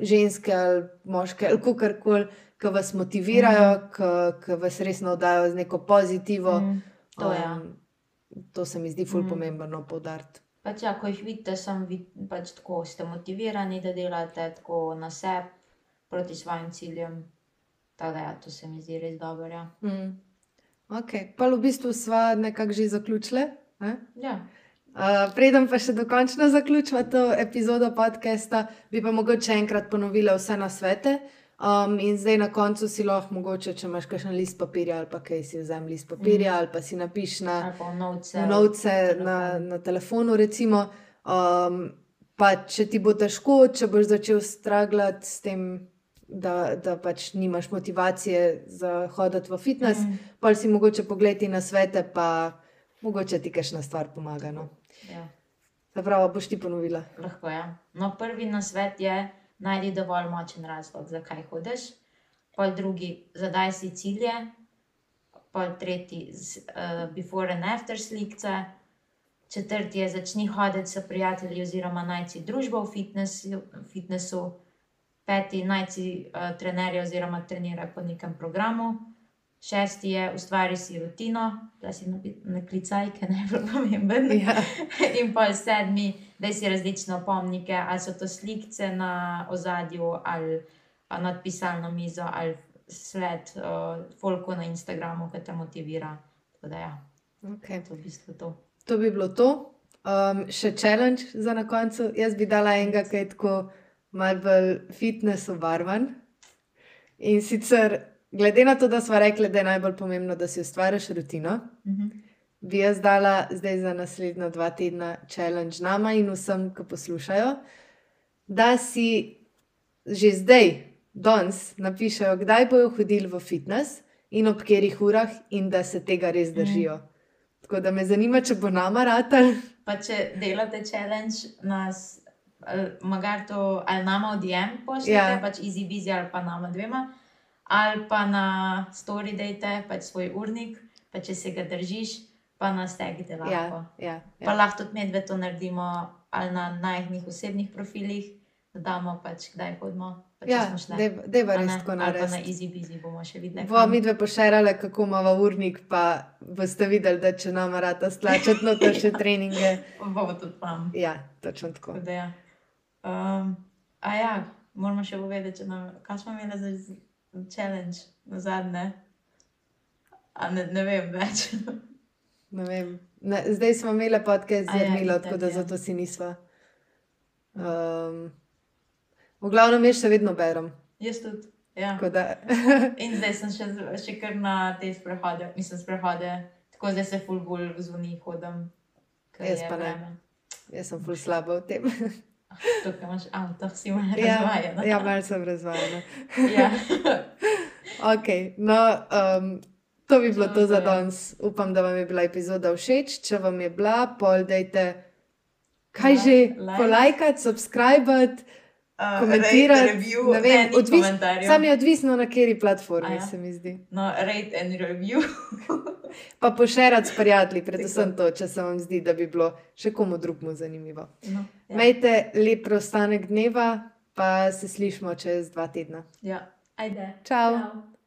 S1: ženske ali moške ali kakorkoli, ki vas motivirajo, mm. ki vas res navdajo z neko pozitivo.
S2: Mm, to ja.
S1: Um, to se mi zdi ful
S2: Mm.
S1: pomembno poudariti.
S2: Pač, ja, ko jih vidite, sem vid, pač tako, ste motivirani, da delate tako na sebi, proti svojim ciljem. Tako da, ja, to se mi zdi res dobro. Ja.
S1: Mm. Ok, pa v bistvu sva nekako že zaključile. eh?
S2: Ja.
S1: Uh, preden pa še dokončno zaključimo to epizodo podcasta, bi pa mogoče enkrat ponovila vse na svete. Um, in zdaj na koncu si lahko, mogoče, če imaš kakšen list papirja ali pa kaj si vzem list papirja mm. ali pa si napiš na
S2: novce.
S1: na, na telefonu. Recimo, um, pa če ti bo težko, če boš začel straglati s tem, da, da pač nimaš motivacije za hoditi v fitness, mm. pa si mogoče pogledati na svete, pa mogoče ti kakšna stvar pomaga. No.
S2: Ja.
S1: Zapravo boš ti ponovila.
S2: Lahko je. No, prvi nasvet je, najdi dovolj močen razlog, zakaj hodiš. Pol drugi, zadaj si cilje. Pol tretji, uh, before and after slikce. Četrti je, začni hoditi s prijatelji oziroma najti družbo v fitnessu. fitnessu. Peti, najti uh, trenerja oziroma treniraj po nekem programu. Šesti je, ustvari si rutino, da si naklicaj, ker je najbolj pomemben.
S1: Ja.
S2: In pa sedmi, da si različne opomnike, ali so to slike na ozadju, ali nad pisalno mizo, ali sled uh, folku na Instagramu, ki te motivira. Tako da ja,
S1: Okay.
S2: to v bistvu to.
S1: To bi bilo to. Um, še challenge za na koncu. Jaz bi dala enega, ki je tako malce bolj fitness obarvan. In sicer, glede na to, da smo rekli, da je najbolj pomembno, da si ustvariš rutino,
S2: Mhm.
S1: bi jaz dala zdaj za naslednja dva tedna challenge nama in vsem, ki poslušajo, da si že zdaj, danes, napišejo, kdaj bojo hodili v fitness in ob katerih urah, in da se tega res držijo. Mm. Tako da me zanima, če bo nama ratal.
S2: Pa če delate challenge, nas, magar to ali nama DM pošljete,
S1: ja.
S2: pač easy busy ali pa nama dvema, ali pa na story date, pač svoj urnik, pa če se ga držiš, pa nas tegite lahko.
S1: Ja, ja,
S2: Pa
S1: ja.
S2: lahko tudi medve to naredimo ali na najnih osebnih profilih, da damo pač kdaj hodimo. Pa
S1: ja
S2: smo šle.
S1: dej- dejva
S2: A
S1: res tako
S2: pa na
S1: narediti.
S2: easy busy bomo še videli.
S1: Bova mi dve pošerale, kako imamo urnik, pa boste videli, da če nama rata stlačati noter še treninge.
S2: Bomo tudi tam.
S1: Ja, točno tako.
S2: Da ja. Um, a ja, moramo še povedati, nam, kaj smo imeli za challenge na zadnje. A ne, ne vem več.
S1: Ne vem. Ne, zdaj smo imeli podcast
S2: ja,
S1: z Jarmilo,
S2: itak,
S1: tako da
S2: ja.
S1: zato si nisva. Um, v glavnem, jaz še vedno berem.
S2: Jaz tudi. Ja. In zdaj sem še, še kar na te sprehode, mislim, sprehode, tako zdaj se full bolj zvoni hodim. ker
S1: Jaz pa ne.
S2: vreme.
S1: jaz sem ful slaba v tem.
S2: Tukaj imaš avto, si malo
S1: ja,
S2: razvajena.
S1: ja malo sem razvajena.
S2: ja.
S1: Okay, no, um, to bi bilo to za danes. Upam, da vam je bila epizoda všeč. Če vam je bila, pol dajte, kaj
S2: Like,
S1: že,
S2: like.
S1: polajkati, subskrbati,
S2: Uh,
S1: komentirati.
S2: rate, review,
S1: ne vem, odvis, sam je odvisno na kateri platformi,
S2: ja?
S1: se mi zdi.
S2: No, rate and review.
S1: Pa pošerati s prijatelji, predvsem to, če se vam zdi, da bi bilo še komu drugmu zanimivo.
S2: No, ja.
S1: Imejte lep preostanek dneva, pa se slišmo čez dva tedna.
S2: ja.
S1: Ciao.
S2: Ciao.